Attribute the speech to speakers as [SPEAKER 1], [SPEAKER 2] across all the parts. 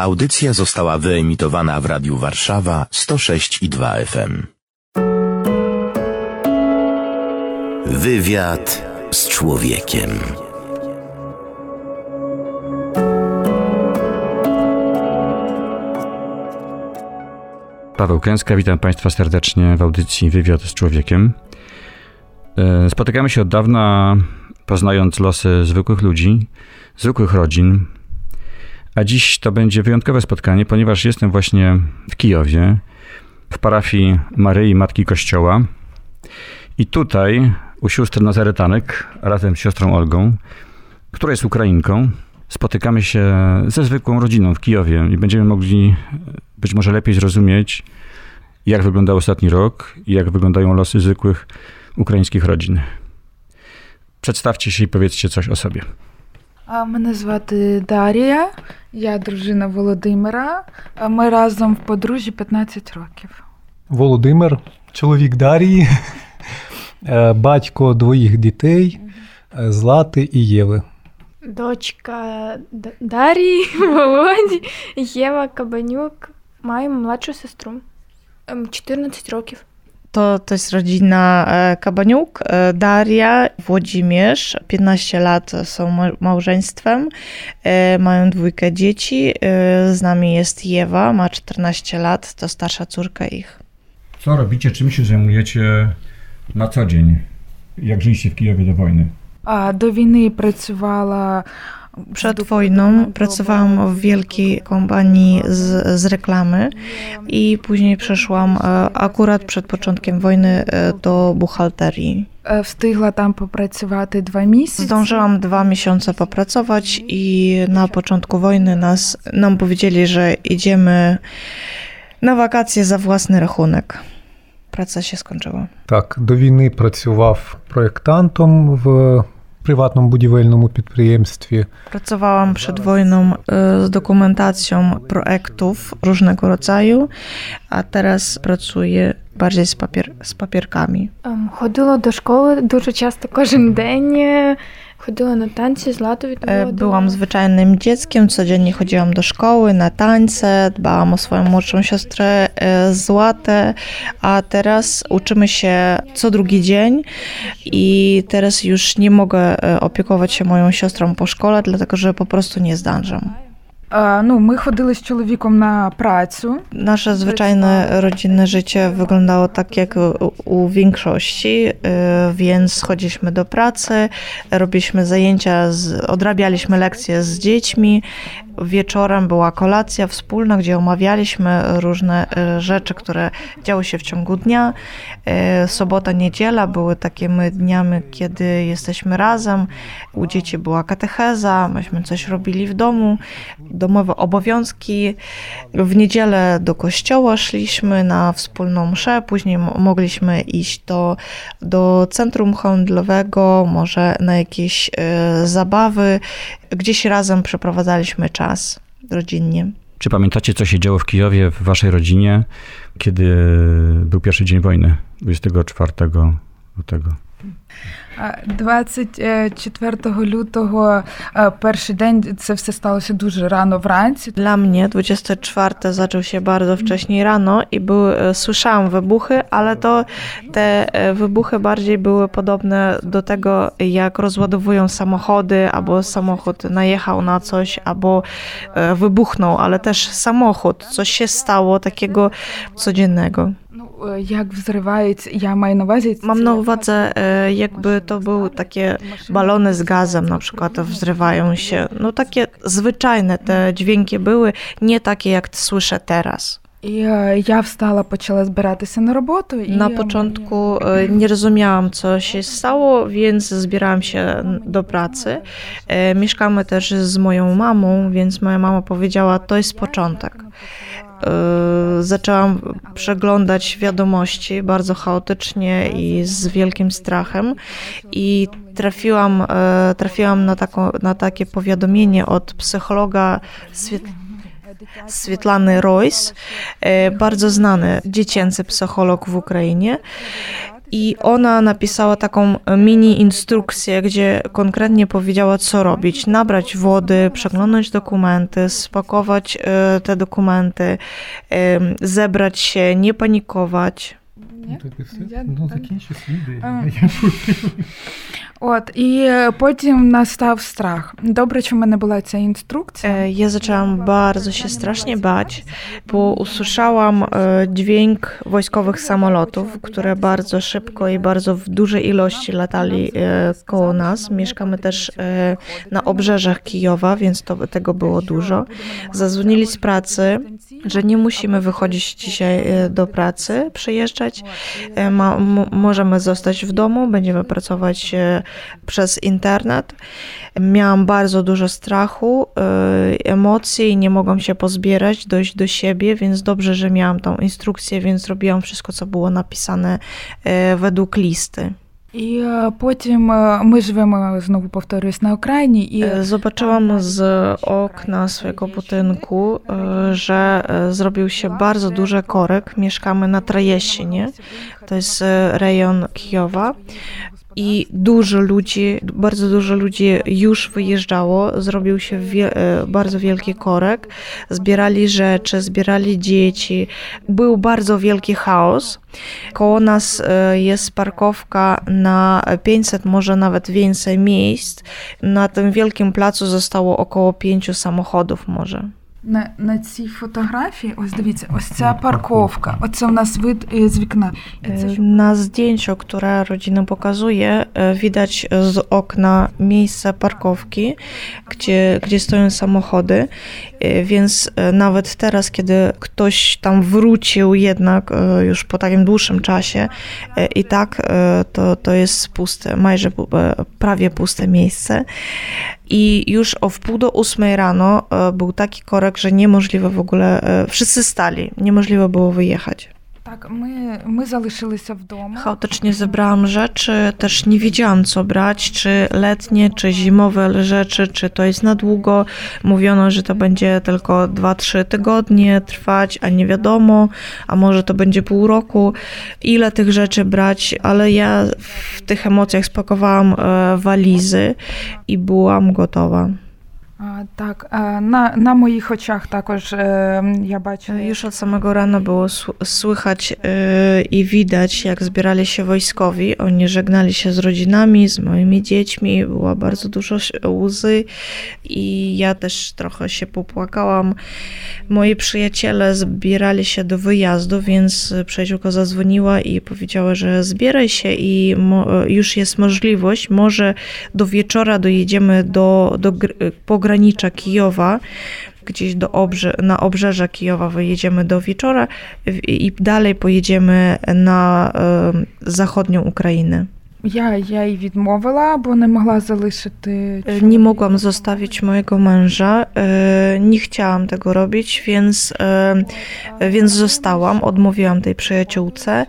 [SPEAKER 1] Audycja została wyemitowana w Radiu Warszawa 106 i 2 FM. Wywiad z człowiekiem.
[SPEAKER 2] Paweł Kęska, witam Państwa serdecznie w audycji Wywiad z człowiekiem. E, spotykamy się od dawna, poznając losy zwykłych ludzi, zwykłych rodzin. A dziś to będzie wyjątkowe spotkanie, ponieważ jestem właśnie w Kijowie, w parafii Maryi Matki Kościoła. I tutaj u sióstr Nazaretanek razem z siostrą Olgą, która jest Ukrainką, spotykamy się ze zwykłą rodziną w Kijowie i będziemy mogli być może lepiej zrozumieć, jak wyglądał ostatni rok i jak wyglądają losy zwykłych ukraińskich rodzin. Przedstawcie się i powiedzcie coś o sobie.
[SPEAKER 3] Мене звати Дарія, я дружина Володимира. Ми разом в подружжі 15 років.
[SPEAKER 4] Володимир, чоловік Дарії, е, батько двоїх дітей е, Злати і Єви.
[SPEAKER 5] Дочка Дарії, Володі, Єва Кабанюк. Маємо младшу сестру. 14 ем, років.
[SPEAKER 6] To, to jest rodzina e, Kabaniuk, e, Daria, Włodzimierz, 15 lat są małżeństwem, e, mają dwójkę dzieci, z nami jest Jewa, ma 14 lat, to starsza córka ich.
[SPEAKER 2] Co robicie, czym się zajmujecie na co dzień? Jak żyliście w Kijowie do wojny?
[SPEAKER 3] A do wojny pracowała
[SPEAKER 6] przed wojną pracowałam w wielkiej kompanii z, z reklamy i później przeszłam e, akurat przed początkiem wojny e, do buchalterii.
[SPEAKER 3] Wstygła tam popracować dwa miesiące.
[SPEAKER 6] Zdążyłam dwa miesiące popracować i na początku wojny nas, nam powiedzieli, że idziemy na wakacje za własny rachunek. Praca się skończyła.
[SPEAKER 4] Tak, do wojny pracował projektantem w prywatnym budowlanym підприємстві.
[SPEAKER 6] Pracowałam przed wojną z dokumentacją projektów różnego rodzaju, a teraz pracuję bardziej z, papier, z papierkami.
[SPEAKER 5] Chodziła do szkoły дуже часто кожен день. Chodziła na tańce z latą.
[SPEAKER 6] Byłam zwyczajnym dzieckiem, codziennie chodziłam do szkoły, na tańce, dbałam o swoją młodszą siostrę Złatę, a teraz uczymy się co drugi dzień i teraz już nie mogę opiekować się moją siostrą po szkole, dlatego że po prostu nie zdążam.
[SPEAKER 3] No, my chodzili z człowiekiem na pracę.
[SPEAKER 6] Nasze zwyczajne rodzinne życie wyglądało tak jak u większości, więc chodziliśmy do pracy, robiliśmy zajęcia, odrabialiśmy lekcje z dziećmi. Wieczorem była kolacja wspólna, gdzie omawialiśmy różne e, rzeczy, które działy się w ciągu dnia. E, sobota, niedziela były takimi dniami, kiedy jesteśmy razem. U dzieci była katecheza, myśmy coś robili w domu domowe obowiązki. W niedzielę do kościoła szliśmy na wspólną mszę, później mogliśmy iść do, do centrum handlowego, może na jakieś e, zabawy. Gdzieś razem przeprowadzaliśmy czas rodzinnie.
[SPEAKER 2] Czy pamiętacie, co się działo w Kijowie, w waszej rodzinie, kiedy był pierwszy dzień wojny, 24 lutego?
[SPEAKER 3] 24 лютого перший день це все сталося дуже rano wранці.
[SPEAKER 6] Dla mnie 24 zaczął się bardzo wcześnie rano i były, słyszałam wybuchy, ale to te wybuchy bardziej były podobne do tego, jak rozładowują samochody, albo samochód najechał na coś, albo wybuchnął, ale też samochód, coś się stało takiego codziennego.
[SPEAKER 3] jak wzrywać, ja mam na uwadze...
[SPEAKER 6] Mam na uwadze, e, jakby to były takie balony z gazem na przykład, wzrywają się. No takie zwyczajne te dźwięki były, nie takie jak słyszę teraz.
[SPEAKER 3] I ja wstała, poczęła zbierać się na robotę.
[SPEAKER 6] Na początku e, nie rozumiałam, co się stało, więc zbierałam się do pracy. Mieszkamy też z moją mamą, więc moja mama powiedziała, to jest początek. Y, zaczęłam przeglądać wiadomości bardzo chaotycznie i z wielkim strachem i trafiłam, y, trafiłam na, taką, na takie powiadomienie od psychologa Swiet Swietlany Royce, y, bardzo znany dziecięcy psycholog w Ukrainie. I ona napisała taką mini instrukcję, gdzie konkretnie powiedziała, co robić. Nabrać wody, przeglądać dokumenty, spakować e, te dokumenty, e, zebrać się, nie panikować.
[SPEAKER 3] Ні?
[SPEAKER 4] Так і все.
[SPEAKER 3] Я-
[SPEAKER 4] Ну,
[SPEAKER 3] так.
[SPEAKER 4] закінчи свій день.
[SPEAKER 3] А. От, і е, потім настав страх. Добре, що в мене була ця інструкція.
[SPEAKER 6] E, Ja zaczęłam bardzo się strasznie bać, bo usłyszałam e, dźwięk wojskowych samolotów, które bardzo szybko i bardzo w dużej ilości latali e, koło nas. Mieszkamy też e, na obrzeżach Kijowa, więc to, tego było dużo. Zadzwonili z pracy, że nie musimy wychodzić dzisiaj e, do pracy, przyjeżdżać. E, Ma, możemy zostać w domu, będziemy pracować e, przez internet. Miałam bardzo dużo strachu, e, emocji, nie mogłam się pozbierać, dojść do siebie, więc dobrze, że miałam tą instrukcję, więc robiłam wszystko, co było napisane według listy.
[SPEAKER 3] І е, потім е, ми живемо знову повторюсь на окраїні, і
[SPEAKER 6] E, Zobaczyłam z okna swojego budynku, e, że e, zrobił się bardzo duży korek. Mieszkamy na Trajeścinie, to jest e, rejon Kijowa. i dużo ludzi, bardzo dużo ludzi już wyjeżdżało, zrobił się wie, e, bardzo wielki korek, zbierali rzeczy, zbierali dzieci, był bardzo wielki chaos. Koło nas e, jest parkowka na 500, może nawet więcej miejsc. Na tym wielkim placu zostało około pięciu samochodów może.
[SPEAKER 3] на, на цій фотографії, ось дивіться, ось ця парковка. Оце у нас вид е, з вікна. І це
[SPEAKER 6] E,
[SPEAKER 3] що?
[SPEAKER 6] Na zdjęciu, które rodzina pokazuje, e, widać z okna miejsce parkowki, gdzie, gdzie stoją samochody, E, więc e, nawet teraz, kiedy ktoś tam wrócił jednak e, już po takim dłuższym czasie e, i tak e, to, to jest puste, majże pu- e, prawie puste miejsce. I już o wpół do ósmej rano e, był taki korek, tak, że niemożliwe w ogóle, e, wszyscy stali, niemożliwe było wyjechać.
[SPEAKER 3] Tak, my, my się w domu.
[SPEAKER 6] Chaotycznie zebrałam rzeczy, też nie wiedziałam co brać, czy letnie, czy zimowe rzeczy, czy to jest na długo. Mówiono, że to będzie tylko 2-3 tygodnie trwać, a nie wiadomo, a może to będzie pół roku. Ile tych rzeczy brać, ale ja w tych emocjach spakowałam e, walizy i byłam gotowa.
[SPEAKER 3] А, так, а, на, на моїх очах також е, я бачила.
[SPEAKER 6] Już od samego rana było sł- słychać yy, i widać, jak zbierali się wojskowi. Oni żegnali się z rodzinami, z moimi dziećmi. Było bardzo dużo ś- łzy i ja też trochę się popłakałam. Moi przyjaciele zbierali się do wyjazdu, więc przyjaciółka zadzwoniła i powiedziała, że zbieraj się i mo- już jest możliwość, może do wieczora dojedziemy do, do gr- pogranicza Kijowa gdzieś do obrze, na obrzeże Kijowa wyjedziemy do wieczora i, dalej pojedziemy na zachodnią Ukrainę.
[SPEAKER 3] Я, я їй відмовила, бо не могла залишити.
[SPEAKER 6] E, Nie mogłam zostawić mojego męża, e, nie chciałam tego robić, więc, e, więc zostałam, odmówiłam tej przyjaciółce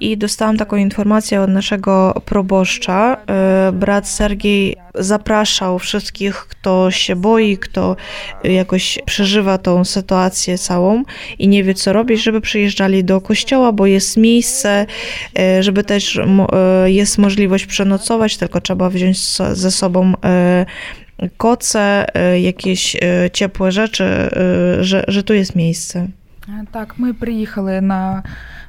[SPEAKER 6] i dostałam taką informację od naszego proboszcza. E, Brat Sergiej zapraszał wszystkich, kto się boi, kto jakoś przeżywa tą sytuację całą i nie wie co robić, żeby przyjeżdżali do kościoła, bo jest miejsce, e, żeby też mo- e, jest możliwość przenocować, tylko trzeba wziąć so- ze sobą e, koce, e, jakieś e, ciepłe rzeczy, e, że, że tu jest miejsce.
[SPEAKER 3] Е, Так, ми приїхали на,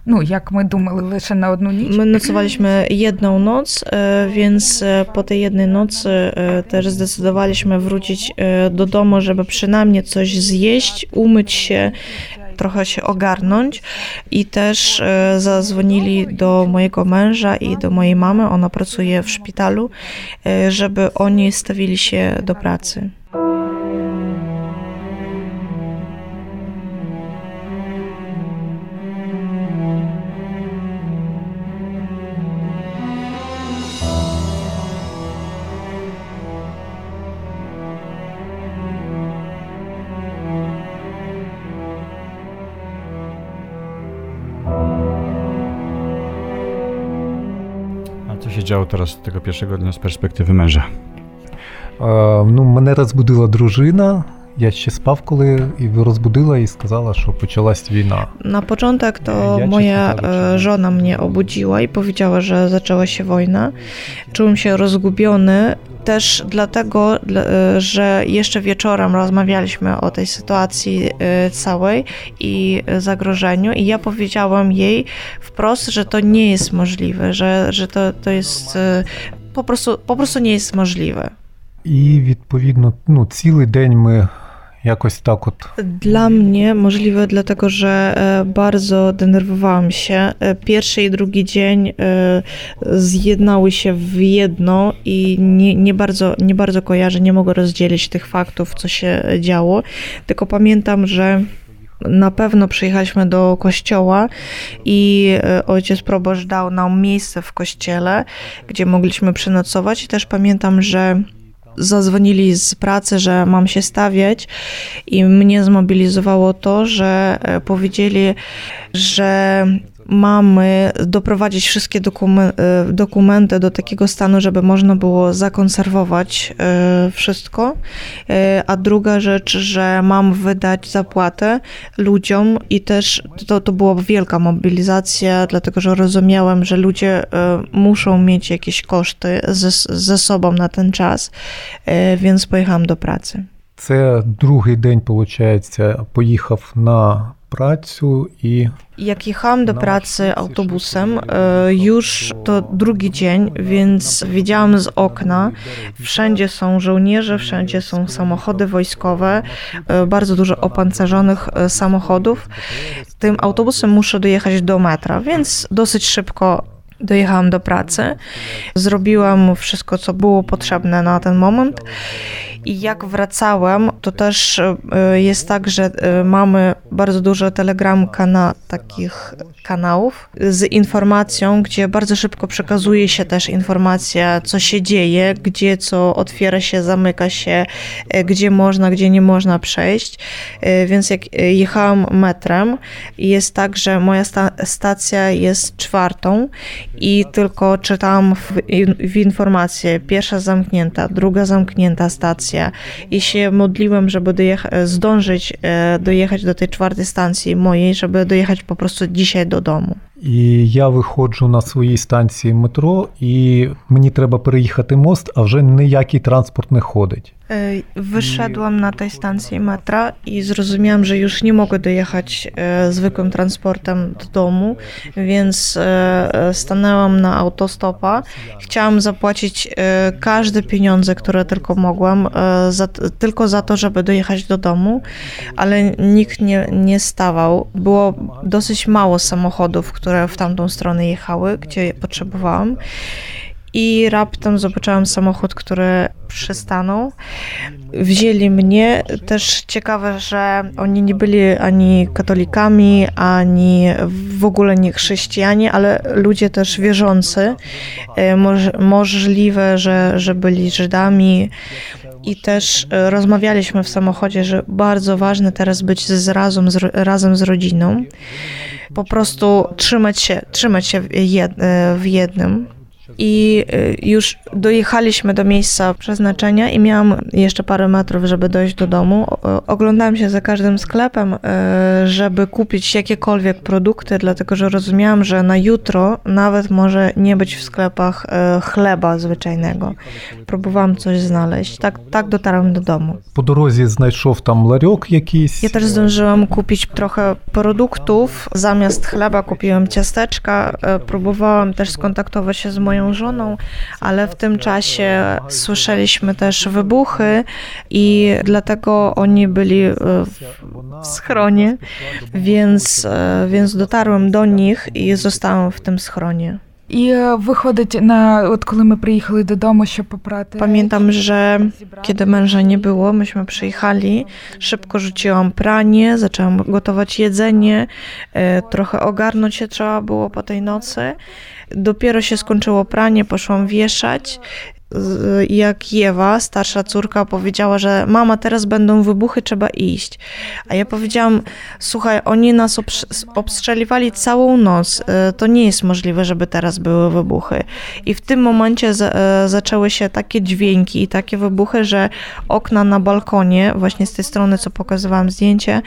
[SPEAKER 3] ну, як ми думали, лише на одну ніч.
[SPEAKER 6] My nocowaliśmy jedną noc, e, więc e, po tej jednej nocy e, też zdecydowaliśmy wrócić e, do domu, żeby przynajmniej coś zjeść, umyć się, trochę się ogarnąć i też e, zadzwonili do mojego męża i do mojej mamy, ona pracuje w szpitalu, e, żeby oni stawili się do pracy.
[SPEAKER 2] działo teraz tego pierwszego dnia z perspektywy męża?
[SPEAKER 4] Е, Ну, мене розбудила дружина Я ще спав, коли і розбудила і сказала, що почалась війна.
[SPEAKER 6] Na początek to
[SPEAKER 4] Ja
[SPEAKER 6] moja
[SPEAKER 4] cię pytałem,
[SPEAKER 6] e,
[SPEAKER 4] czy-
[SPEAKER 6] żona mnie obudziła i powiedziała, że zaczęła się wojna. Czułem się rozgubiony też dlatego, dla- e, że jeszcze wieczorem rozmawialiśmy o tej sytuacji e, całej i e, zagrożeniu i ja powiedziałam jej wprost, że to nie jest możliwe, że, że to, to jest e, po prostu, po prostu nie jest możliwe.
[SPEAKER 4] І відповідно, ну, цілий день ми jakość stokut?
[SPEAKER 6] Dla mnie możliwe, dlatego że e, bardzo denerwowałam się. E, pierwszy i drugi dzień e, zjednały się w jedno i nie, nie, bardzo, nie bardzo kojarzę, nie mogę rozdzielić tych faktów, co się działo. Tylko pamiętam, że na pewno przyjechaliśmy do kościoła i ojciec proboszcz dał nam miejsce w kościele, gdzie mogliśmy przenocować. I też pamiętam, że zadzwonili z pracy, że mam się stawiać i mnie zmobilizowało to, że e, powiedzieli, że mamy doprowadzić wszystkie dokumen- e, dokumenty do takiego stanu, żeby można było zakonserwować e, wszystko. E, A druga rzecz, że mam wydać zapłatę ludziom i też to, to była wielka mobilizacja, dlatego że rozumiałem, że ludzie e, muszą mieć jakieś koszty ze, ze sobą na ten czas, e, więc pojechałam do pracy.
[SPEAKER 4] це другий день, виходить, поїхав на pracę i
[SPEAKER 6] jak jechałam do pracy autobusem, e, już to drugi dzień, więc widziałam z okna, wszędzie są żołnierze, wszędzie są samochody wojskowe, e, bardzo dużo opancerzonych e, samochodów. Tym autobusem muszę dojechać do metra, więc dosyć szybko dojechałam do pracy, zrobiłam wszystko, co było potrzebne na ten moment. I jak wracałem, to też e, jest tak, że e, mamy bardzo dużo telegram kana takich kanałów z informacją, gdzie bardzo szybko przekazuje się też informacja, co się dzieje, gdzie co otwiera się, zamyka się, e, gdzie można, gdzie nie można przejść. Więc jak jechałam metrem, jest tak, że moja sta- stacja jest czwartą i tylko czytałam w, w informację, pierwsza zamknięta, druga zamknięta stacja e, dojechać do tej czwartej stacji mojej, żeby dojechać po prostu dzisiaj do domu.
[SPEAKER 4] І я виходжу на своїй станції метро, і мені треба переїхати мост, а вже ніякий транспорт не ходить.
[SPEAKER 6] E, Wyszedłam na tej stacji metra i zrozumiałam, że już nie mogę dojechać e, zwykłym transportem do domu, więc e, stanęłam na autostopa. Chciałam zapłacić każde pieniądze, które tylko mogłam, za, tylko za to, żeby dojechać do domu, ale nikt nie, nie stawał. Było dosyć mało samochodów, które w tamtą stronę jechały, gdzie potrzebowałam. I raptem zobaczyłam samochód, który przystanął. Wzięli mnie. Też ciekawe, że oni nie byli ani katolikami, ani w ogóle nie chrześcijanie, ale ludzie też wierzący. E, Moż, możliwe, że, że byli Żydami. I też e, rozmawialiśmy w samochodzie, że bardzo ważne teraz być z, razem, z, razem z rodziną. Po prostu trzymać się, trzymać się w, e, w jednym i y, już dojechaliśmy do miejsca przeznaczenia i miałam jeszcze parę metrów, żeby dojść do domu. Oglądałam się za każdym sklepem, y, żeby kupić jakiekolwiek produkty, dlatego że rozumiałam, że na jutro nawet może nie być w sklepach y, chleba zwyczajnego. Próbowałam coś znaleźć. Tak, tak dotarłam do domu.
[SPEAKER 4] Po drodze znajdował tam lariok jakiś.
[SPEAKER 6] Ja też zdążyłam kupić trochę produktów. Zamiast chleba kupiłam ciasteczka. Próbowałam też skontaktować się z moją żoną, ale w tym czasie słyszeliśmy też wybuchy i dlatego oni byli e, w schronie, więc, e, więc dotarłam do nich i zostałam w tym schronie.
[SPEAKER 3] І е, виходить на от коли ми приїхали додому, щоб попрати.
[SPEAKER 6] Pamiętam, że kiedy męża nie było, myśmy przyjechali, szybko rzuciłam pranie, zaczęłam gotować jedzenie, e, trochę ogarnąć się trzeba było po tej nocy. Dopiero się skończyło pranie, poszłam wieszać z- jak Ewa, starsza córka, powiedziała, że mama, teraz będą wybuchy, trzeba iść. A ja powiedziałam, słuchaj, oni nas obstrzeliwali całą noc, e, to nie jest możliwe, żeby teraz były wybuchy. I w tym momencie e, zaczęły się takie dźwięki i takie wybuchy, że okna na balkonie, właśnie z tej strony, co pokazywałam zdjęcie,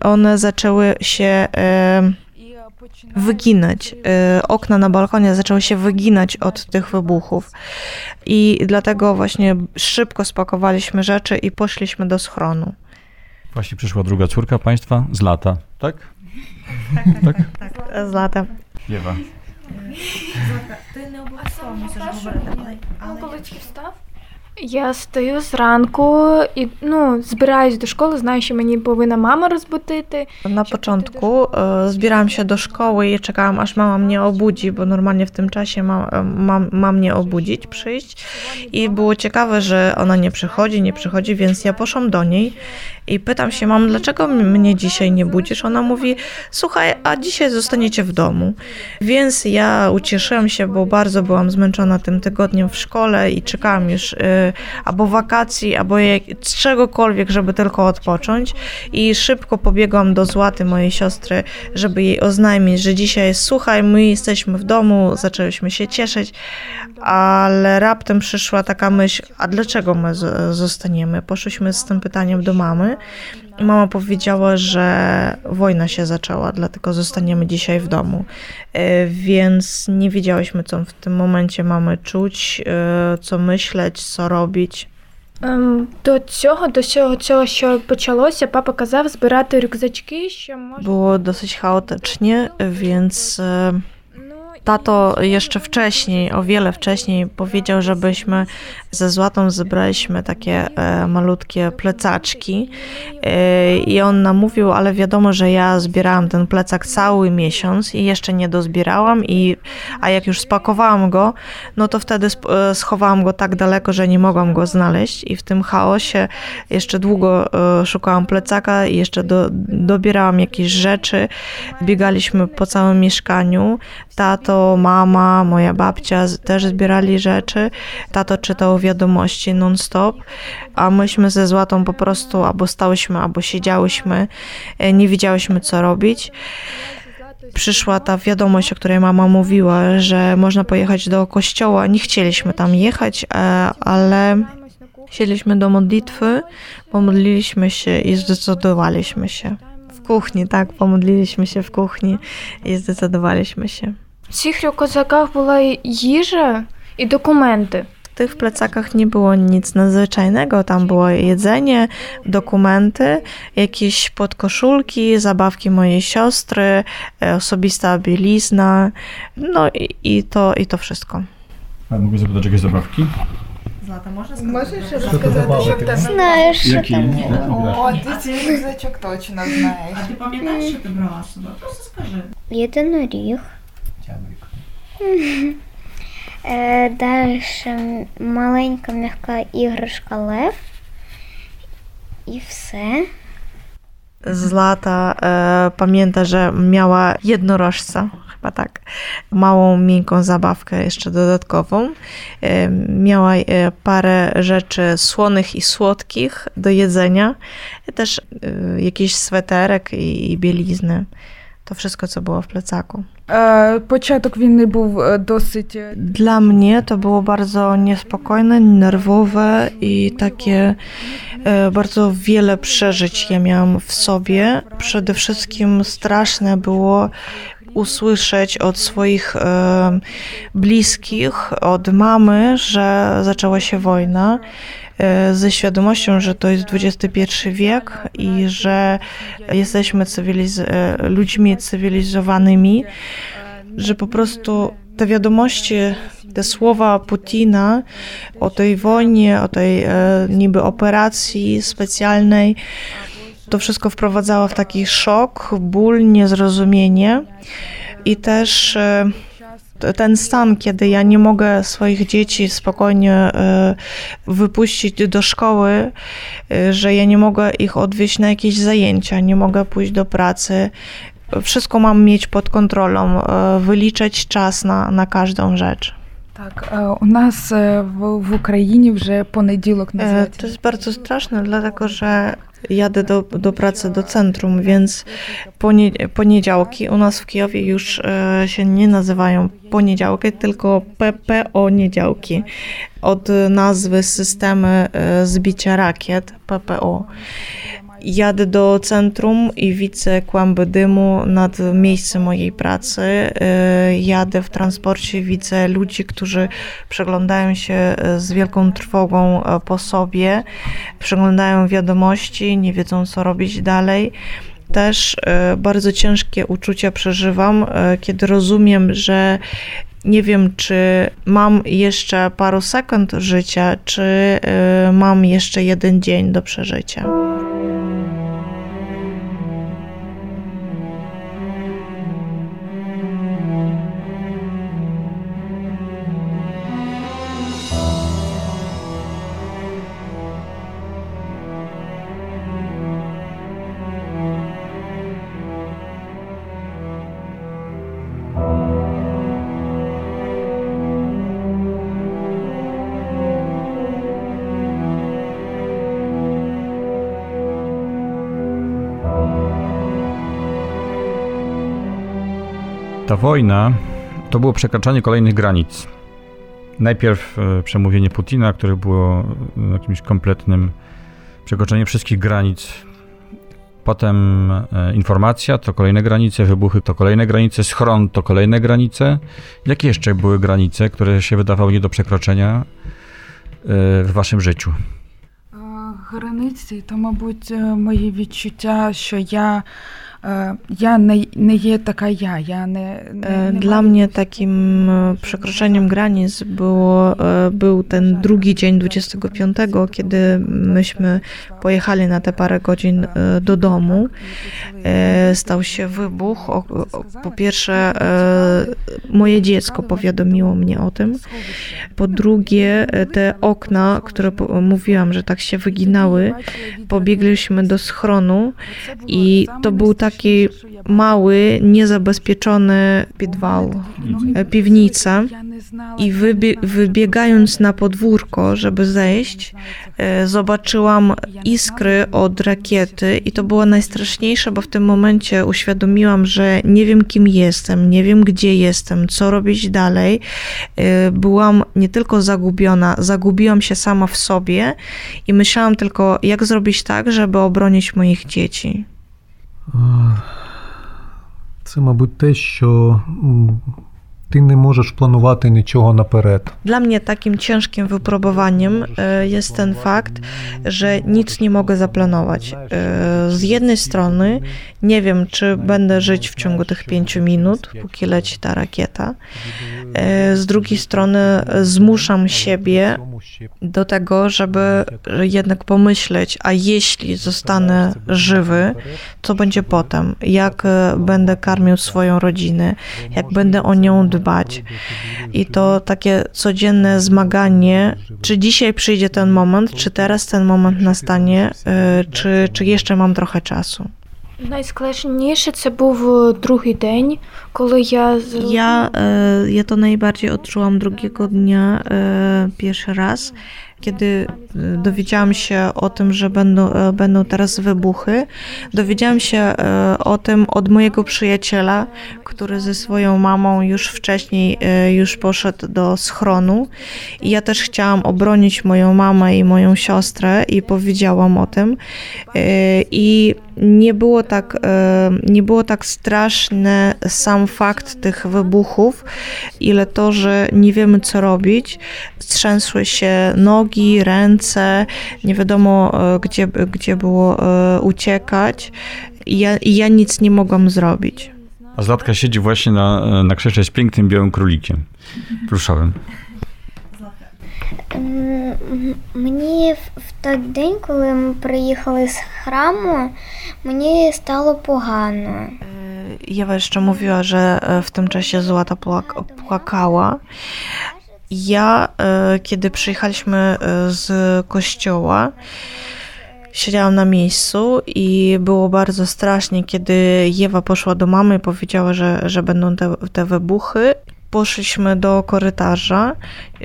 [SPEAKER 6] one zaczęły się... E, wyginać. Y, okna na balkonie zaczęły się wyginać od tych wybuchów. I dlatego właśnie szybko spakowaliśmy rzeczy i poszliśmy do schronu.
[SPEAKER 2] Właśnie przyszła druga córka państwa z lata, tak? Tak, tak, tak, tak. tak.
[SPEAKER 6] z lata.
[SPEAKER 2] Ewa.
[SPEAKER 5] Eee, Zlata, ty nie była sama, w ogóle dalej. Mogę wstaw? Я стою зранку і ну, збираюсь до школи, знаю, що мені повинна мама розбудити.
[SPEAKER 6] Na początku e, zbierałam się do szkoły i czekałam, aż mama mnie obudzi, bo normalnie w tym czasie ma, e, ma, ma mnie obudzić, przyjść. I było ciekawe, że ona nie przychodzi, nie przychodzi, więc ja poszłam do niej i pytam się, mam, dlaczego m- mnie dzisiaj nie budzisz? Ona mówi, słuchaj, a dzisiaj zostaniecie w domu. Więc ja ucieszyłam się, bo bardzo byłam zmęczona tym tygodniem w szkole i czekałam już e, albo wakacji, albo jak, czegokolwiek, żeby tylko odpocząć. I szybko pobiegłam do Złaty, mojej siostry, żeby jej oznajmić, że dzisiaj jest słuchaj, my jesteśmy w domu, zaczęłyśmy się cieszyć, ale raptem przyszła taka myśl, a dlaczego my zostaniemy? Poszłyśmy z tym pytaniem do mamy. i Mama powiedziała, że wojna się zaczęła, dlatego zostaniemy dzisiaj w domu. E, Więc nie wiedziałyśmy, co w tym momencie mamy czuć, e, co myśleć, co robić.
[SPEAKER 5] Ем, до цього, до всього цього, що почалося, папа казав збирати рюкзачки, що може.
[SPEAKER 6] Było dosyć chaotycznie, więc e,
[SPEAKER 5] Ну, і-
[SPEAKER 6] Tato jeszcze wcześniej, o wiele wcześniej powiedział, żebyśmy ze Złatą zebraliśmy takie e, malutkie plecaczki. E, i on nam mówił, ale wiadomo, że ja zbierałam ten plecak cały miesiąc i jeszcze nie dozbierałam, i, a jak już spakowałam go, no to wtedy e, schowałam go tak daleko, że nie mogłam go znaleźć i w tym chaosie jeszcze długo szukałam plecaka i jeszcze do, dobierałam jakieś rzeczy, biegaliśmy po całym mieszkaniu, Tato, mama, moja babcia też zbierali rzeczy. Tato czytał wiadomości non-stop, a myśmy ze Złatą po prostu albo stałyśmy, albo siedziałyśmy, e, nie wiedziałyśmy co robić. Przyszła ta wiadomość, o której mama mówiła, że można pojechać do kościoła. Nie chcieliśmy tam jechać, e, ale Siedliśmy do modlitwy, pomodliliśmy się i zdecydowaliśmy się. W kuchni, tak, pomodliliśmy się w kuchni i zdecydowaliśmy się.
[SPEAKER 5] В цих рюкзаках була їжа і документи.
[SPEAKER 6] W tych plecakach nie było nic nadzwyczajnego, tam było jedzenie, dokumenty, jakieś podkoszulki, zabawki mojej siostry, e, osobista bielizna, no i, i, to, i to wszystko.
[SPEAKER 2] A mogę zapytać jakieś zabawki?
[SPEAKER 3] Можеш розказати, що в тебе?
[SPEAKER 7] Знаєш, що
[SPEAKER 2] Які?
[SPEAKER 7] там?
[SPEAKER 3] О, ти цей рюкзачок точно знаєш.
[SPEAKER 6] Ти пам'ятаєш, що ти брала з собою? Просто скажи.
[SPEAKER 7] Єдиноріг. Е, Далі маленька м'яка іграшка Лев. І все.
[SPEAKER 6] Zlata e, pamięta, że miała jednorożca, chyba tak, małą, miękką zabawkę jeszcze dodatkową. E, miała e, parę rzeczy słonych i słodkich do jedzenia, i też e, jakiś sweterek i, i bielizny. To wszystko, co było w plecaku.
[SPEAKER 3] E, początek winy był e, dosyć. E,
[SPEAKER 6] Dla mnie to było bardzo niespokojne, nerwowe i takie bardzo wiele przeżyć ja miałam w sobie. Przede wszystkim straszne było usłyszeć od swoich bliskich, od mamy, że zaczęła się wojna e, Ze świadomością, że to jest XXI wiek i że jesteśmy cywiliz- e, ludźmi cywilizowanymi, że po prostu te wiadomości, te słowa Putina o tej wojnie, o tej e, niby operacji specjalnej, to wszystko wprowadzało w taki szok, ból, niezrozumienie i też e, ten stan, kiedy ja nie mogę swoich dzieci spokojnie e, wypuścić do szkoły, e, że ja nie mogę ich odwieźć na jakieś zajęcia, nie mogę pójść do pracy. Wszystko mam mieć pod kontrolą, e, wyliczać czas na, na każdą rzecz.
[SPEAKER 3] Tak, е, у нас е, в, в Україні вже понеділок
[SPEAKER 6] E,
[SPEAKER 3] називається.
[SPEAKER 6] To jest bardzo straszne, dlatego że jadę do, do pracy do centrum, więc ponie, poniedziałki u nas w Kijowie już e, się nie nazywają poniedziałki, tylko PPO niedziałki. Od nazwy systemy e, zbicia rakiet PPO. Jadę do centrum i widzę kłęby dymu nad miejscem mojej pracy. E, Jadę w transporcie, widzę ludzi, którzy przeglądają się e, z wielką trwogą e, po sobie, przeglądają wiadomości, nie wiedzą co robić dalej. Też bardzo ciężkie uczucia przeżywam, kiedy rozumiem, że nie wiem, czy mam jeszcze paru sekund życia, czy mam jeszcze jeden dzień do przeżycia.
[SPEAKER 2] wojna to było przekraczanie kolejnych granic. Najpierw e, przemówienie Putina, które było e, jakimś kompletnym przekroczeniem wszystkich granic. Potem e, informacja to kolejne granice, wybuchy to kolejne granice, schron to kolejne granice. Jakie jeszcze były granice, które się wydawały nie do przekroczenia e, w waszym życiu?
[SPEAKER 3] Е, Границі, то, мабуть, е, мої відчуття, що я, е, я не, не є така я. я не, не,
[SPEAKER 6] E,
[SPEAKER 3] не
[SPEAKER 6] Dla
[SPEAKER 3] маю
[SPEAKER 6] mnie
[SPEAKER 3] якоїсь
[SPEAKER 6] takim e, przekroczeniem granic było, e, był ten drugi dzień 25, kiedy myśmy pojechali na te parę godzin e, do domu. E, Stał się wybuch. O- o- Po pierwsze, e, moje dziecko powiadomiło mnie o tym. Po drugie, e, te okna, które po- mówiłam, że tak się wyginały, pobiegliśmy do schronu i to był taki mały, niezabezpieczony підвал, e, piwnica. I wybie- wybiegając na podwórko, żeby zejść, e, zobaczyłam iskry od rakiety i to było najstraszniejsze, bo w tym momencie uświadomiłam, że nie wiem kim jestem, nie wiem gdzie jestem, co robić dalej. E, Byłam nie tylko zagubiona, zagubiłam się sama w sobie i myślałam tylko, jak zrobić tak, żeby obronić moich dzieci.
[SPEAKER 4] Це, мабуть, те, що м, ти не можеш планувати нічого наперед.
[SPEAKER 6] Dla mnie takim ciężkim wypróbowaniem e, jest ten fakt, że nic nie mogę zaplanować. E, Z jednej strony nie wiem, czy będę żyć w ciągu tych pięciu minut, póki leci ta rakieta. E, Z drugiej strony e, zmuszam siebie do tego, żeby jednak pomyśleć, a jeśli zostanę żywy, co będzie potem? Jak e, będę karmił swoją rodzinę? Jak będę o nią dbać. I to takie codzienne zmaganie, czy dzisiaj przyjdzie ten moment, czy teraz ten moment nastanie, y, czy, czy jeszcze mam trochę czasu.
[SPEAKER 5] Najskleśniejsze to był drugi dzień, kiedy ja...
[SPEAKER 6] Ja, y, ja to najbardziej odczułam drugiego dnia y, pierwszy raz kiedy e, dowiedziałam się o tym, że będą, e, będą teraz wybuchy. Dowiedziałam się e, o tym od mojego przyjaciela, który ze swoją mamą już wcześniej e, już poszedł do schronu. I ja też chciałam obronić moją mamę i moją siostrę i powiedziałam o tym. I nie było tak, e, nie było tak straszne sam fakt tych wybuchów, ile to, że nie wiemy co robić. Strzęsły się nogi, ręce, nie wiadomo e, gdzie, gdzie było e, uciekać. I ja, i ja nic nie mogłam zrobić.
[SPEAKER 2] A Zlatka siedzi właśnie na, na krzesze z pięknym białym królikiem pluszowym.
[SPEAKER 7] М, м, Мені в в той день, коли ми приїхали з храму, мені стало погано.
[SPEAKER 6] Jewa jeszcze mówiła, że e, w tym czasie Złata płak- płakała. Ja, e, kiedy przyjechaliśmy e, z kościoła, siedziałam na miejscu i było bardzo strasznie, kiedy Jewa poszła do mamy i powiedziała, że, że będą te, te wybuchy. poszliśmy do korytarza,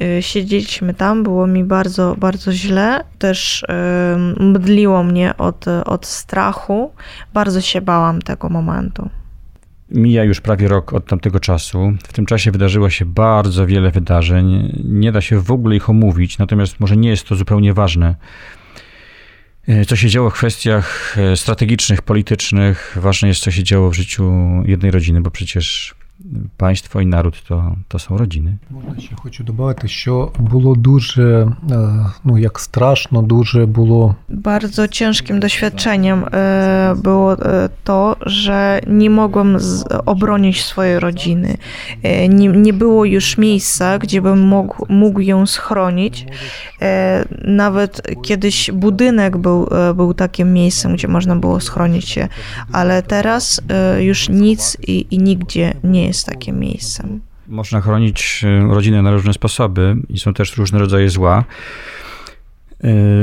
[SPEAKER 6] y, siedzieliśmy tam, było mi bardzo, bardzo źle. Też y, mdliło mnie od, od strachu. Bardzo się bałam tego momentu.
[SPEAKER 2] Mija już prawie rok od tamtego czasu. W tym czasie wydarzyło się bardzo wiele wydarzeń. Nie da się w ogóle ich omówić, natomiast może nie jest to zupełnie ważne. E, co się działo w kwestiach e, strategicznych, politycznych. Ważne jest, co się działo w życiu jednej rodziny, bo przecież państwo і народ то, то są rodziny.
[SPEAKER 4] Можна ще хочу додати, що було дуже ну як страшно, дуже було
[SPEAKER 6] bardzo ciężkim doświadczeniem e, było e, to, że nie mogłem z, obronić swojej rodziny. E, nie, nie było już miejsca, gdzie bym mógł, mógł ją schronić. Nawet kiedyś budynek był, był takim miejscem, gdzie można było schronić się, ale teraz już nic i, i nigdzie nie jest takim miejscem.
[SPEAKER 2] Można chronić rodzinę na różne sposoby i są też różne rodzaje zła.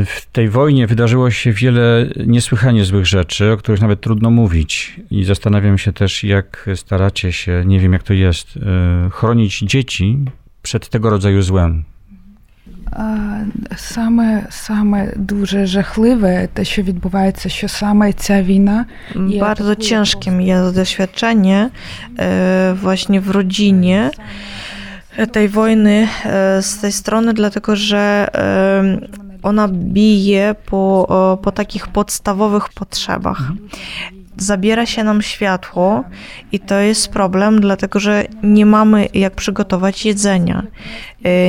[SPEAKER 2] W tej wojnie wydarzyło się wiele niesłychanie złych rzeczy, o których nawet trudno mówić. I zastanawiam się też, jak staracie się, nie wiem jak to jest, chronić dzieci przed tego rodzaju złem.
[SPEAKER 3] Саме саме дуже жахливе те, що відбувається, що саме ця війна
[SPEAKER 6] bardzo ciężkim jest doświadczenie właśnie w rodzinie tej wojny z tej strony, dlatego że ona bije po, po takich podstawowych potrzebach. Zabiera się nam światło i to jest problem, dlatego że nie mamy jak przygotować jedzenia.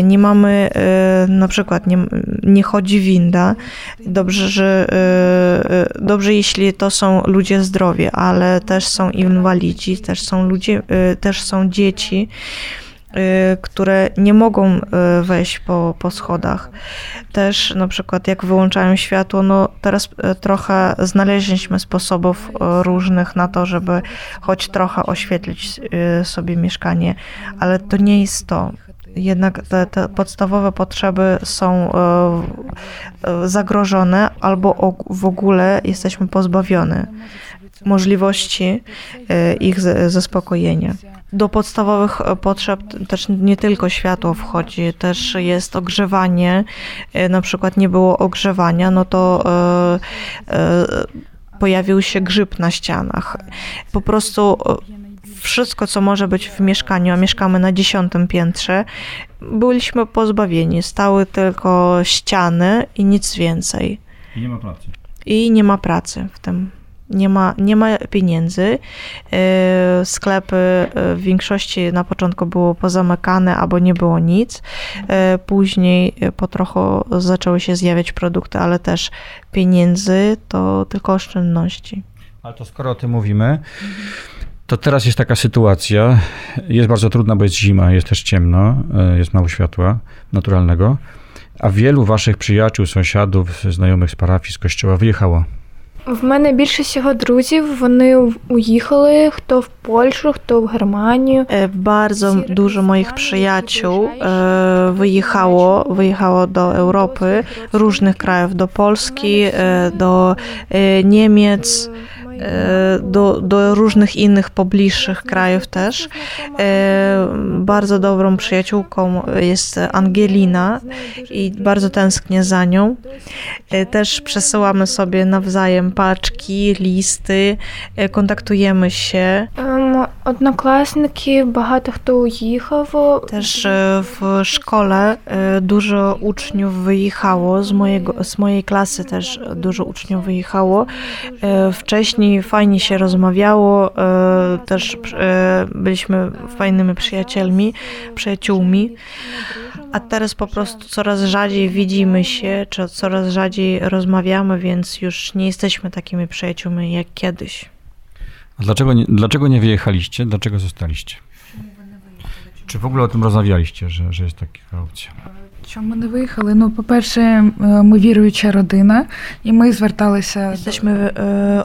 [SPEAKER 6] Nie mamy, na przykład, nie, nie chodzi winda. Dobrze, że, dobrze, jeśli to są ludzie zdrowi, ale też są inwalidzi, też są ludzie, też są dzieci które nie mogą wejść po, po schodach. Też na przykład jak wyłączają światło, no teraz trochę znaleźliśmy sposobów różnych na to, żeby choć trochę oświetlić sobie mieszkanie, ale to nie jest to. Jednak te, te podstawowe potrzeby są zagrożone albo w ogóle jesteśmy pozbawione możliwości ich zaspokojenia. Do podstawowych potrzeb też nie tylko światło wchodzi, też jest ogrzewanie. Na przykład nie było ogrzewania, no to pojawił się grzyb na ścianach. Po prostu wszystko, co może być w mieszkaniu, a mieszkamy na dziesiątym piętrze, byliśmy pozbawieni. Stały tylko ściany i nic więcej.
[SPEAKER 2] I nie ma pracy.
[SPEAKER 6] I nie ma pracy w tym nie ma, nie ma pieniędzy. Sklepy w większości na początku było pozamykane albo nie było nic. Później po trochu zaczęły się zjawiać produkty, ale też pieniędzy to tylko oszczędności.
[SPEAKER 2] Ale to skoro o tym mówimy, to teraz jest taka sytuacja. Jest bardzo trudna, bo jest zima, jest też ciemno, jest mało światła naturalnego. A wielu waszych przyjaciół, sąsiadów, znajomych z parafii, z kościoła wyjechało
[SPEAKER 5] в мене більше всього друзів. Вони уїхали хто в Польщу, хто в Германію.
[SPEAKER 6] Bardzo dużo moich przyjaciół wyjechało, wyjechało do Europy, różnych krajów, do Polski, do Niemiec. do, do różnych innych pobliższych krajów też. Bardzo dobrą przyjaciółką jest Angelina i bardzo tęsknię za nią. Też przesyłamy sobie nawzajem paczki, listy, kontaktujemy się.
[SPEAKER 5] Однокласники, багато хто уїхав.
[SPEAKER 6] Też w szkole dużo uczniów wyjechało, z, mojego, z mojej klasy też dużo uczniów wyjechało. Wcześniej fajnie się rozmawiało, e, też e, byliśmy fajnymi przyjacielmi, przyjaciółmi, a teraz po prostu coraz rzadziej widzimy się, czy coraz rzadziej rozmawiamy, więc już nie jesteśmy takimi przyjaciółmi jak kiedyś.
[SPEAKER 2] A dlaczego nie, dlaczego nie wyjechaliście? Dlaczego zostaliście? Czy w ogóle o tym rozmawialiście, że, że jest taka opcja?
[SPEAKER 3] Чому не виїхали? Ну, по-перше, ми wierująca rodzina i my zwracaliśmy.
[SPEAKER 6] Jesteśmy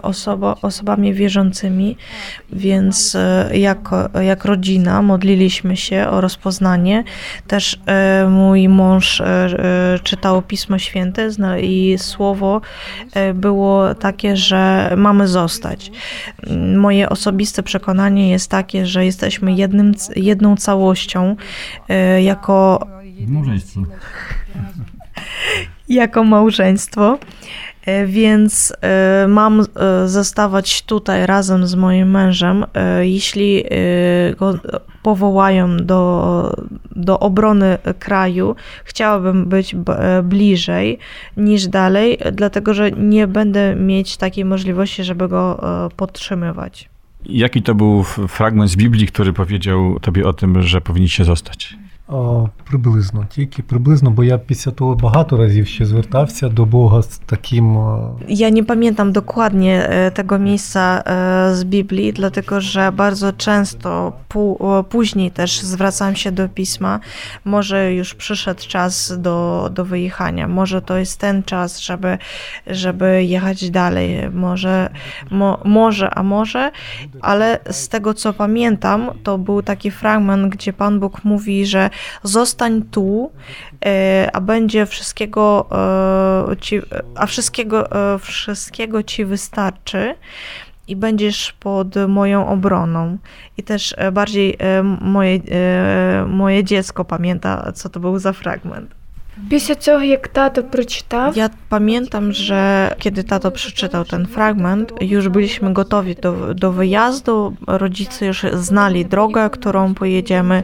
[SPEAKER 6] osoba, osobami wierzącymi, więc jako, jak rodzina modliliśmy się o rozpoznanie. Też mój mąż czytał Pismo Święte i słowo było takie, że mamy zostać. Moje osobiste przekonanie jest takie, że jesteśmy jednym, jedną całością miłością, e, jako
[SPEAKER 2] Małżeństwo.
[SPEAKER 6] jako małżeństwo. E, Więc e, mam e, zostawać tutaj razem z moim mężem, jeśli go powołają do, do obrony kraju. Chciałabym być bliżej niż dalej, dlatego że nie będę mieć takiej możliwości, żeby go podtrzymywać.
[SPEAKER 2] Jaki to był fragment z Biblii, który powiedział tobie o tym, że powinniście zostać?
[SPEAKER 4] О, приблизно, тільки приблизно, бо я після того багато разів ще звертався до Бога з таким. е,
[SPEAKER 6] Ja nie pamiętam dokładnie e, tego miejsca e, z Biblii, dlatego że bardzo często pu- e, później też zwracam się do pisma. Może już przyszedł czas do, do wyjechania, może to jest ten czas, żeby, żeby jechać dalej. Może, mo, może, a może, ale z tego co pamiętam, to był taki fragment, gdzie Pan Bóg mówi, że zostań tu, e, a będzie wszystkiego e, ci, a wszystkiego, e, wszystkiego ci wystarczy i będziesz pod moją obroną. I też bardziej moje, moje dziecko pamięta, co to był za fragment.
[SPEAKER 5] Після цього, як тато прочитав,
[SPEAKER 6] Ja pamiętam, że kiedy tato przeczytał ten fragment, już byliśmy gotowi do, do wyjazdu. Rodzice już znali drogę, którą pojedziemy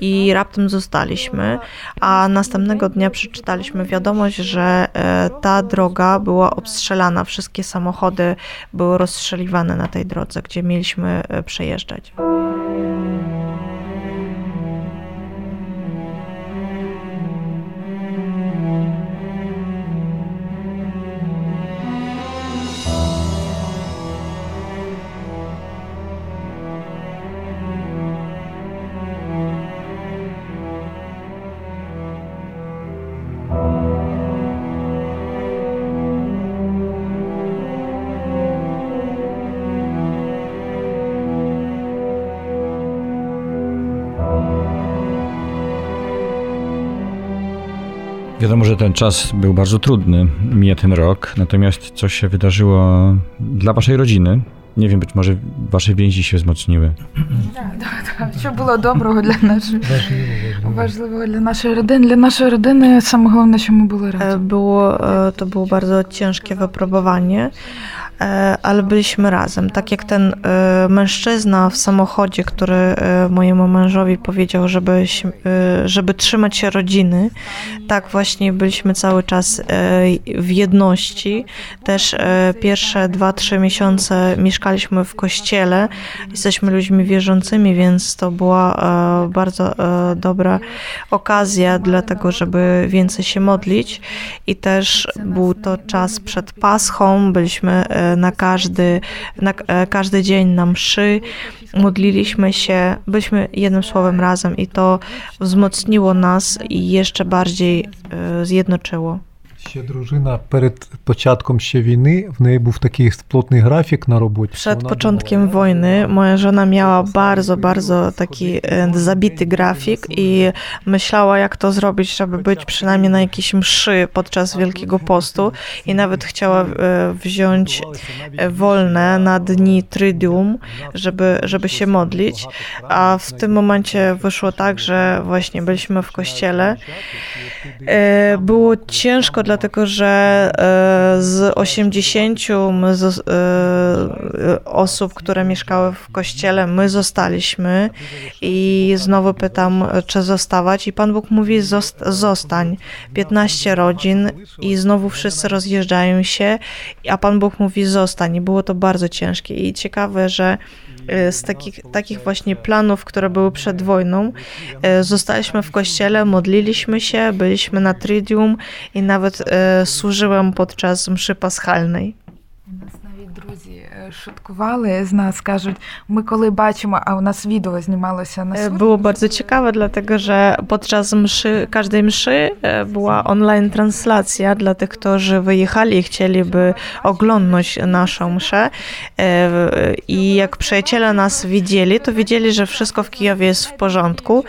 [SPEAKER 6] i raptem zostaliśmy. A następnego dnia przeczytaliśmy wiadomość, że e, ta droga była obstrzelana. Wszystkie samochody były rozstrzeliwane na tej drodze, gdzie mieliśmy e, przejeżdżać.
[SPEAKER 2] Wiadomo, że ten czas był bardzo trudny, mija ten rok, natomiast coś się wydarzyło dla waszej rodziny. Nie wiem, być może wasze więzi się wzmocniły.
[SPEAKER 3] Що було доброго для нашої
[SPEAKER 4] Важливо, важливо.
[SPEAKER 3] важливого для нашої родини. Для нашої родини саме головне, що ми були
[SPEAKER 6] E,
[SPEAKER 3] разом.
[SPEAKER 6] Było, e, to było bardzo ciężkie wypróbowanie, e, ale byliśmy razem. Tak jak ten e, mężczyzna w samochodzie, który e, mojemu mężowi powiedział, żeby, e, żeby trzymać się rodziny, tak właśnie byliśmy cały czas e, w jedności. Też e, pierwsze dwa, trzy miesiące mieszkaliśmy w kościele. Jesteśmy ludźmi wierzącymi, więc to była e, bardzo e, dobra okazja dla tego, żeby więcej się modlić. I też był to czas przed Paschą. Byliśmy e, na każdy, na e, każdy dzień na mszy. Modliliśmy się, byliśmy jednym słowem razem i to wzmocniło nas i jeszcze bardziej e, zjednoczyło.
[SPEAKER 4] Ще дружина перед початком ще війни, в неї був такий плотний графік на роботі. що
[SPEAKER 6] Przed
[SPEAKER 4] вона
[SPEAKER 6] początkiem
[SPEAKER 4] думала,
[SPEAKER 6] wojny moja żona miała bardzo, bardzo taki e, zabity grafik i myślała, jak to zrobić, żeby być przynajmniej na jakiejś mszy podczas Wielkiego Postu i nawet chciała e, wziąć e, wolne na dni Tridium, żeby, żeby się modlić, a w tym momencie wyszło tak, że właśnie byliśmy w kościele. E, Było ciężko, dlatego że e, z 80 my zos- e, osób, które mieszkały w kościele, my zostaliśmy. I znowu pytam, czy zostawać? I Pan Bóg mówi zost- zostań. 15 rodzin i znowu wszyscy rozjeżdżają się, a Pan Bóg mówi zostań. I było to bardzo ciężkie. I ciekawe, że z takich, takich właśnie planów, które były przed wojną, e, zostaliśmy w kościele, modliliśmy się, byliśmy na Tridium i nawet e, służyłem podczas mszy paschalnej.
[SPEAKER 3] У нас навіть друзі е, шуткували з нас, кажуть, ми коли бачимо, а у нас відео знімалося на
[SPEAKER 6] E,
[SPEAKER 3] суд.
[SPEAKER 6] Było bardzo ciekawe, dlatego że podczas mszy, każdej mszy e, była online translacja dla tych, którzy wyjechali i chcieliby oglądać naszą mszę. E, I jak przyjaciele nas widzieli, to wiedzieli, że wszystko w Kijowie jest w porządku,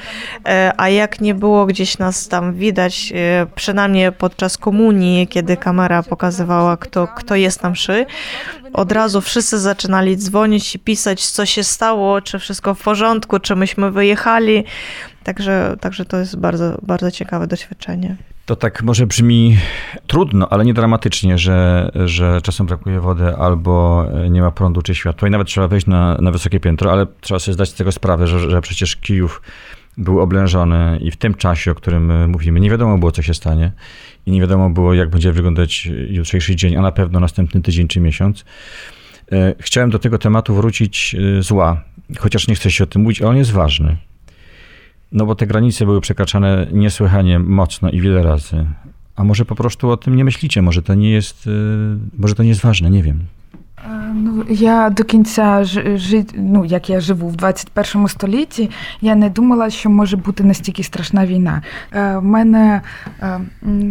[SPEAKER 6] E, a jak nie było gdzieś nas tam widać, e, przynajmniej podczas komunii, kiedy kamera pokazywała, kto, kto jest na mszy, od razu wszyscy zaczynali dzwonić i pisać, co się stało, czy wszystko w porządku, czy myśmy wyjechali. Także, także to jest bardzo, bardzo ciekawe doświadczenie.
[SPEAKER 2] To tak może brzmi trudno, ale nie dramatycznie, że, że czasem brakuje wody albo nie ma prądu czy światła i nawet trzeba wejść na, na wysokie piętro, ale trzeba sobie zdać z tego sprawę, że, że przecież Kijów był oblężony i w tym czasie, o którym mówimy, nie wiadomo było, co się stanie i nie wiadomo było, jak będzie wyglądać jutrzejszy dzień, a na pewno następny tydzień czy miesiąc. E, chciałem do tego tematu wrócić e, zła, chociaż nie chcę się o tym mówić, ale on jest ważny. No bo te granice były przekraczane niesłychanie mocno i wiele razy. A może po prostu o tym nie myślicie, może to nie jest, e, może to nie jest ważne, nie wiem.
[SPEAKER 3] Ну, я до кінця жи, ну, як я живу в 21 столітті, я не думала, що може бути настільки страшна війна. Е, в мене е,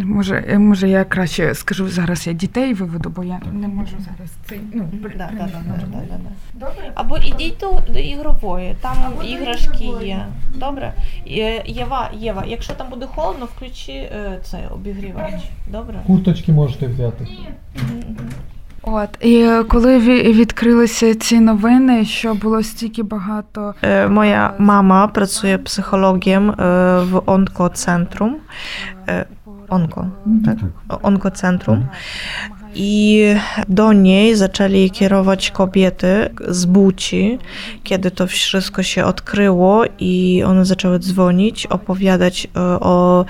[SPEAKER 3] може, може, я краще скажу зараз, я дітей виведу, бо я не можу зараз цей. Ну,
[SPEAKER 6] да, да, да, да, да, да. Або ідіть до, до ігрової, там Або іграшки є. Добре? Єва, Єва, якщо там буде холодно, включи цей обігрівач. Добре?
[SPEAKER 4] Курточки можете взяти. Ні.
[SPEAKER 3] От і коли відкрилися ці новини, що було стільки багато.
[SPEAKER 6] Моя мама працює психологом в онкоцентрум. Onko, tak? Onkocentrum. I do niej zaczęli kierować kobiety z Buci, kiedy to wszystko się odkryło i one zaczęły dzwonić, opowiadać o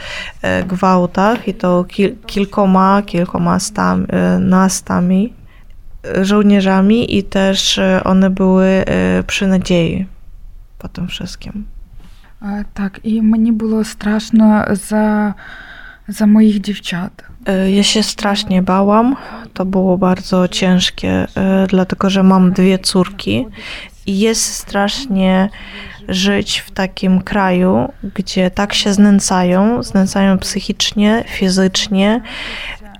[SPEAKER 6] gwałtach i to kil kilkoma, kilkoma stami, nastami żołnierzami i też one były przy nadziei po tym wszystkim.
[SPEAKER 3] Tak, i mnie było straszno za, za moich dziewczat.
[SPEAKER 6] Ja się strasznie bałam. To było bardzo ciężkie, dlatego że mam dwie córki i jest strasznie żyć w takim kraju, gdzie tak się znęcają, znęcają psychicznie, fizycznie,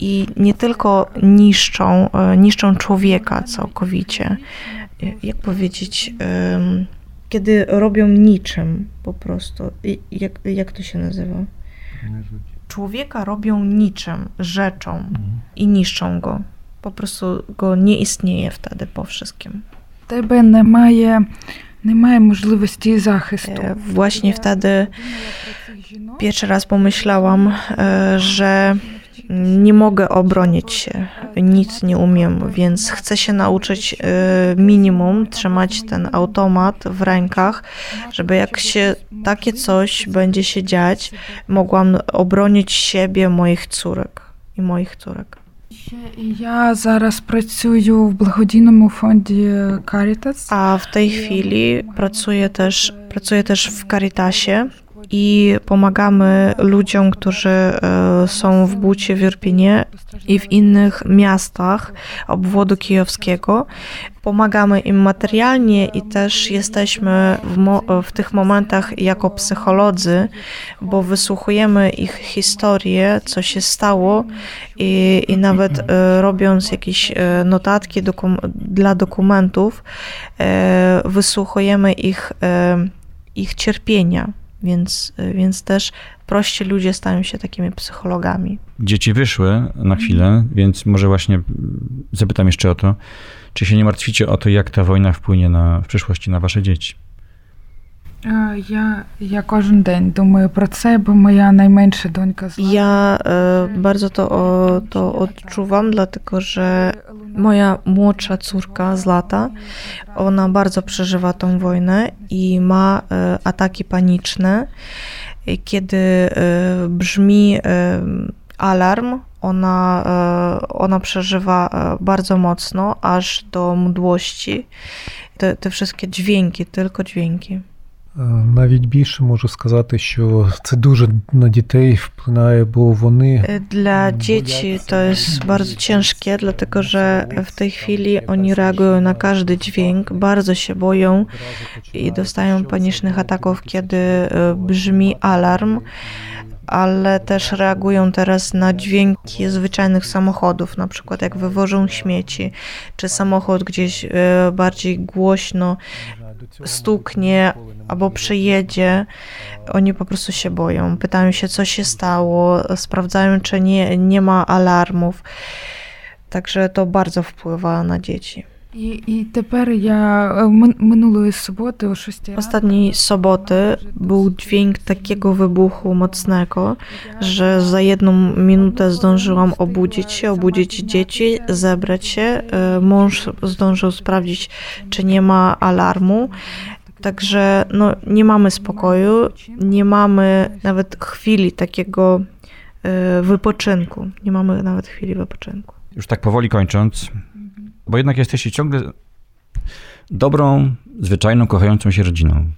[SPEAKER 6] i nie tylko niszczą, niszczą człowieka całkowicie. Jak powiedzieć, kiedy robią niczym po prostu. Jak, jak to się nazywa? Człowieka robią niczym, rzeczą i niszczą go. Po prostu go nie istnieje wtedy po wszystkim.
[SPEAKER 3] Тебе немає, немає можливості захисту.
[SPEAKER 6] Właśnie wtedy pierwszy raz pomyślałam, że nie mogę obronić się, nic nie umiem, więc chcę się nauczyć minimum trzymać ten automat w rękach, żeby jak się takie coś będzie się dziać, mogłam obronić siebie, moich córek i moich córek.
[SPEAKER 3] Ja зараз працюю в благодійному фонді Caritas.
[SPEAKER 6] A w tej chwili pracuję też, pracuję też w Caritasie i pomagamy ludziom, którzy są w Bucie, w Irpinie i w innych miastach obwodu kijowskiego. Pomagamy im materialnie i też jesteśmy w, w, tych momentach jako psycholodzy, bo wysłuchujemy ich historię, co się stało i, i nawet robiąc jakieś notatki dokum dla dokumentów, wysłuchujemy ich, ich cierpienia. Więc, więc też prości ludzie stają się takimi psychologami.
[SPEAKER 2] Dzieci wyszły na chwilę, więc może właśnie zapytam jeszcze o to, czy się nie martwicie o to, jak ta wojna wpłynie na, w przyszłości na wasze dzieci?
[SPEAKER 3] Я, я кожен день думаю про це, бо моя najmniejsza донька
[SPEAKER 6] Ja bardzo to, to odczuwam, dlatego że moja młodsza córka z lata, ona bardzo przeżywa tą wojnę i ma ataki paniczne. Kiedy brzmi alarm, ona, ona przeżywa bardzo mocno, aż do mdłości. Te, te wszystkie dźwięki, tylko dźwięki.
[SPEAKER 4] Навіть більше можу сказати, що це дуже на дітей впливає, бо вони
[SPEAKER 6] dla dzieci to jest bardzo ciężkie, dlatego że w tej chwili oni reagują na każdy dźwięk, bardzo się boją i dostają panicznych ataków, kiedy brzmi alarm ale też reagują teraz na dźwięki zwyczajnych samochodów, na przykład jak wywożą śmieci, czy samochód gdzieś bardziej głośno stuknie albo przyjedzie, oni po prostu się boją. Pytają się, co się stało, sprawdzają, czy nie, nie ma alarmów. Także to bardzo wpływa na dzieci.
[SPEAKER 3] І, і тепер я е, мин- минулої суботи о 6 ранку
[SPEAKER 6] Ostatniej soboty był dźwięk takiego wybuchu mocnego, że za jedną minutę zdążyłam obudzić się, obudzić dzieci, zebrać się. E, Mąż zdążył sprawdzić, czy nie ma alarmu. Także no, nie mamy spokoju, nie mamy nawet chwili takiego e, wypoczynku. Nie mamy nawet chwili wypoczynku.
[SPEAKER 2] Już tak powoli kończąc, bo jednak jesteście ciągle dobrą, zwyczajną, kochającą się rodziną.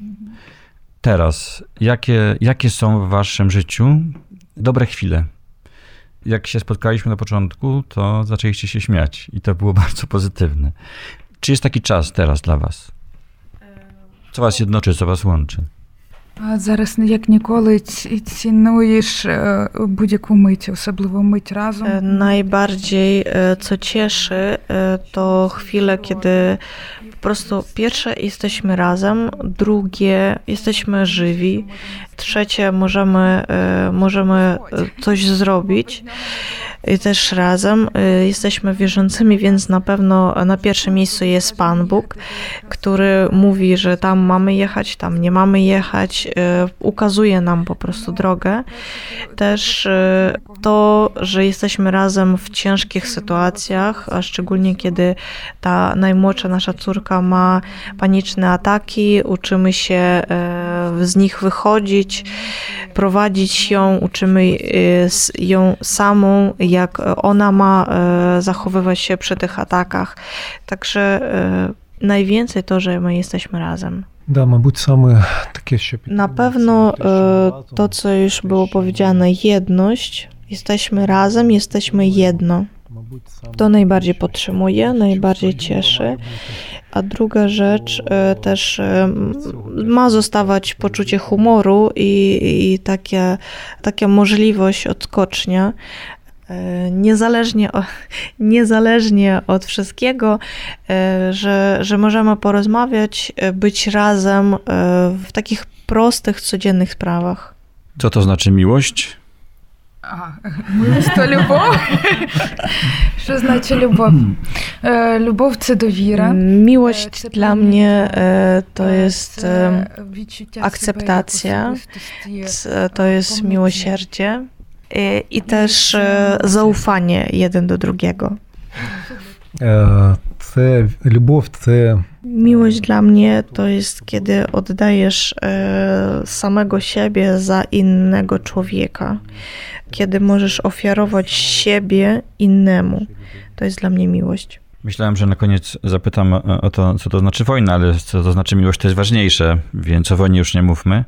[SPEAKER 2] Teraz, jakie, jakie są w waszym życiu dobre chwile? Jak się spotkaliśmy na początku, to zaczęliście się śmiać i to było bardzo pozytywne. Czy jest taki czas teraz dla was? Co was jednoczy, co was łączy?
[SPEAKER 3] А Зараз як ніколи ці- цінуєш е, будь-яку мить, особливо мить разом.
[SPEAKER 6] E, Najbardziej, e, co cieszy, e, to chwile, kiedy po prostu pierwsze jesteśmy razem, drugie jesteśmy żywi, trzecie możemy, e, możemy e, coś zrobić i też razem e, jesteśmy wierzącymi, więc na pewno na pierwszym miejscu jest Pan Bóg, który mówi, że tam mamy jechać, tam nie mamy jechać, e, ukazuje nam po prostu drogę. Też to, że jesteśmy razem w ciężkich sytuacjach, a szczególnie kiedy ta najmłodsza nasza córka ma paniczne ataki, uczymy się z nich wychodzić, prowadzić ją, uczymy ją samą, jak ona ma e, zachowywać się przy tych atakach. Także e, najwięcej to, że my jesteśmy razem. Na pewno e, to, co już było powiedziane, jedność. Jesteśmy razem, jesteśmy jedno. To najbardziej podtrzymuje, najbardziej cieszy. A druga rzecz też ma zostawać poczucie humoru i, i takie, taka możliwość odskocznia, E, Niezależnie, o, niezależnie od wszystkiego, e, że, że możemy porozmawiać, e, być razem e, w takich prostych, codziennych sprawach.
[SPEAKER 2] Co to znaczy miłość?
[SPEAKER 3] А, милость то любов. Що значить любов? Е, Любов це довіра.
[SPEAKER 6] Miłość
[SPEAKER 3] Це
[SPEAKER 6] dla
[SPEAKER 3] прийняття.
[SPEAKER 6] mnie e, to
[SPEAKER 3] Е,
[SPEAKER 6] jest
[SPEAKER 3] це
[SPEAKER 6] e,
[SPEAKER 3] відчуття
[SPEAKER 6] akceptacja,
[SPEAKER 3] себе як особистості.
[SPEAKER 6] c- to jest miłosierdzie e, i też e, zaufanie jeden do drugiego.
[SPEAKER 4] Е, Це любов, це
[SPEAKER 6] Miłość dla mnie to jest, kiedy oddajesz e, samego siebie za innego człowieka, kiedy możesz ofiarować siebie innemu. To jest dla mnie miłość.
[SPEAKER 2] Myślałem, że na koniec zapytam e, o to, co to znaczy wojna, ale co to znaczy miłość, to jest ważniejsze, więc o wojnie już nie mówmy.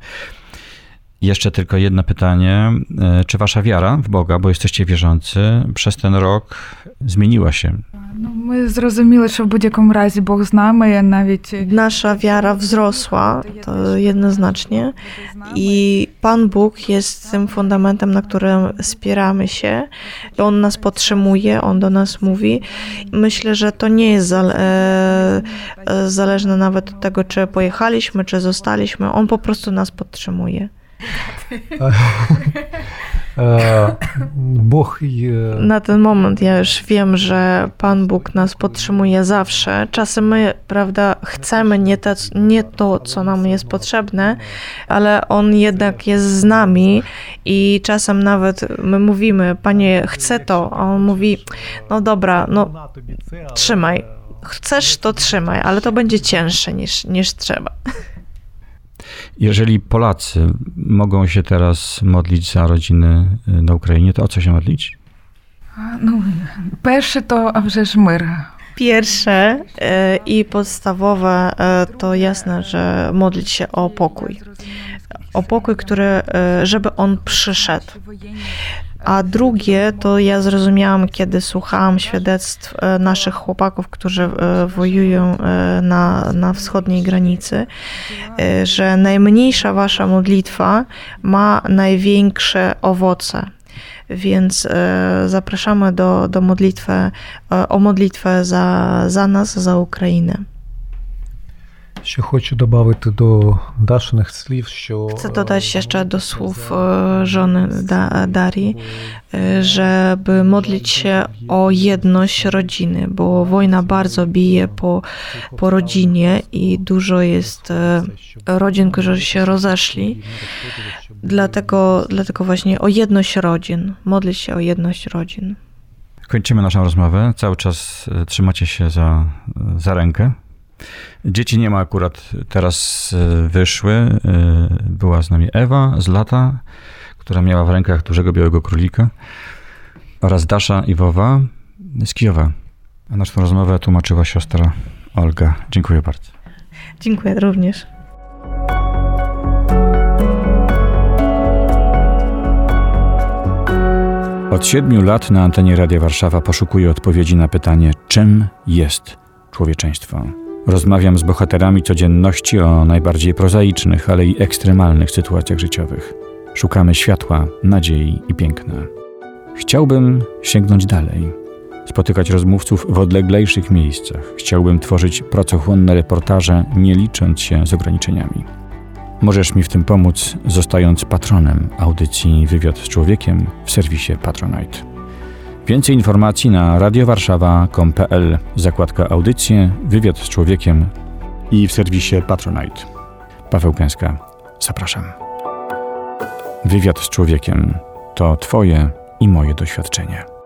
[SPEAKER 2] Jeszcze tylko jedno pytanie. E, czy wasza wiara w Boga, bo jesteście wierzący, przez ten rok zmieniła się?
[SPEAKER 3] No, my zrozumieli, że w budь-jakim razie Bóg znamy, nami, nawet...
[SPEAKER 6] Nasza wiara wzrosła, to jednoznacznie. I Pan Bóg jest tym fundamentem, na którym spieramy się. On nas podtrzymuje, On do nas mówi. Myślę, że to nie jest e, e, zależne nawet od tego, czy pojechaliśmy, czy zostaliśmy. On po prostu nas podtrzymuje.
[SPEAKER 4] E, Bóg. E,
[SPEAKER 6] Na ten moment ja już wiem, że Pan Bóg nas podtrzymuje zawsze. Czasem my, prawda, chcemy nie, nie to, co nam jest potrzebne, ale On jednak jest z nami i czasem nawet my mówimy, Panie, chcę to, a On mówi, no dobra, no trzymaj. Chcesz, to trzymaj, ale to będzie cięższe niż, niż trzeba.
[SPEAKER 2] Jeżeli Polacy mogą się teraz modlić za rodziny y, na Ukrainie, to o co się modlić?
[SPEAKER 3] No, pierwsze to przecież mir.
[SPEAKER 6] Pierwsze y, i podstawowe y, to jasne, że modlić się o pokój. O pokój, który, e, żeby on przyszedł. A drugie to ja zrozumiałam, kiedy słuchałam świadectw e, naszych chłopaków, którzy e, wojują na, na wschodniej granicy, że najmniejsza wasza modlitwa ma największe owoce. Więc zapraszamy do, do modlitwy, o modlitwę za, za nas, za Ukrainę.
[SPEAKER 4] Ще хочу додати до Дашиних слів, що
[SPEAKER 6] Chcę dodać jeszcze do słów e, żony da, Darii, e, żeby modlić się o jedność rodziny, bo wojna bardzo bije po, po rodzinie i dużo jest e, rodzin, które się rozeszli. Dlatego, dlatego właśnie o jedność rodzin, modlić się o jedność rodzin.
[SPEAKER 2] Kończymy naszą rozmowę. Cały czas e, trzymacie się za, za rękę. Dzieci nie ma akurat teraz e, wyszły. E, Była z nami Ewa z lata, która miała w rękach dużego białego królika oraz Dasza Iwowa z Kijowa. A naszą rozmowę tłumaczyła siostra Olga. Dziękuję bardzo.
[SPEAKER 6] Dziękuję również.
[SPEAKER 2] Od siedmiu lat na antenie Radia Warszawa poszukuję odpowiedzi na pytanie, czym jest człowieczeństwo. Rozmawiam z bohaterami codzienności o najbardziej prozaicznych, ale i ekstremalnych sytuacjach życiowych. Szukamy światła, nadziei i piękna. Chciałbym sięgnąć dalej, spotykać rozmówców w odleglejszych miejscach. Chciałbym tworzyć pracochłonne reportaże, nie licząc się z ograniczeniami. Możesz mi w tym pomóc, zostając patronem audycji Wywiad z Człowiekiem w serwisie Patronite. Więcej informacji na radiowarszawa.com.pl, zakładka audycje, Wywiad z Człowiekiem i w serwisie Patronite. Paweł Gęska, zapraszam. Wywiad z Człowiekiem to Twoje i moje doświadczenie.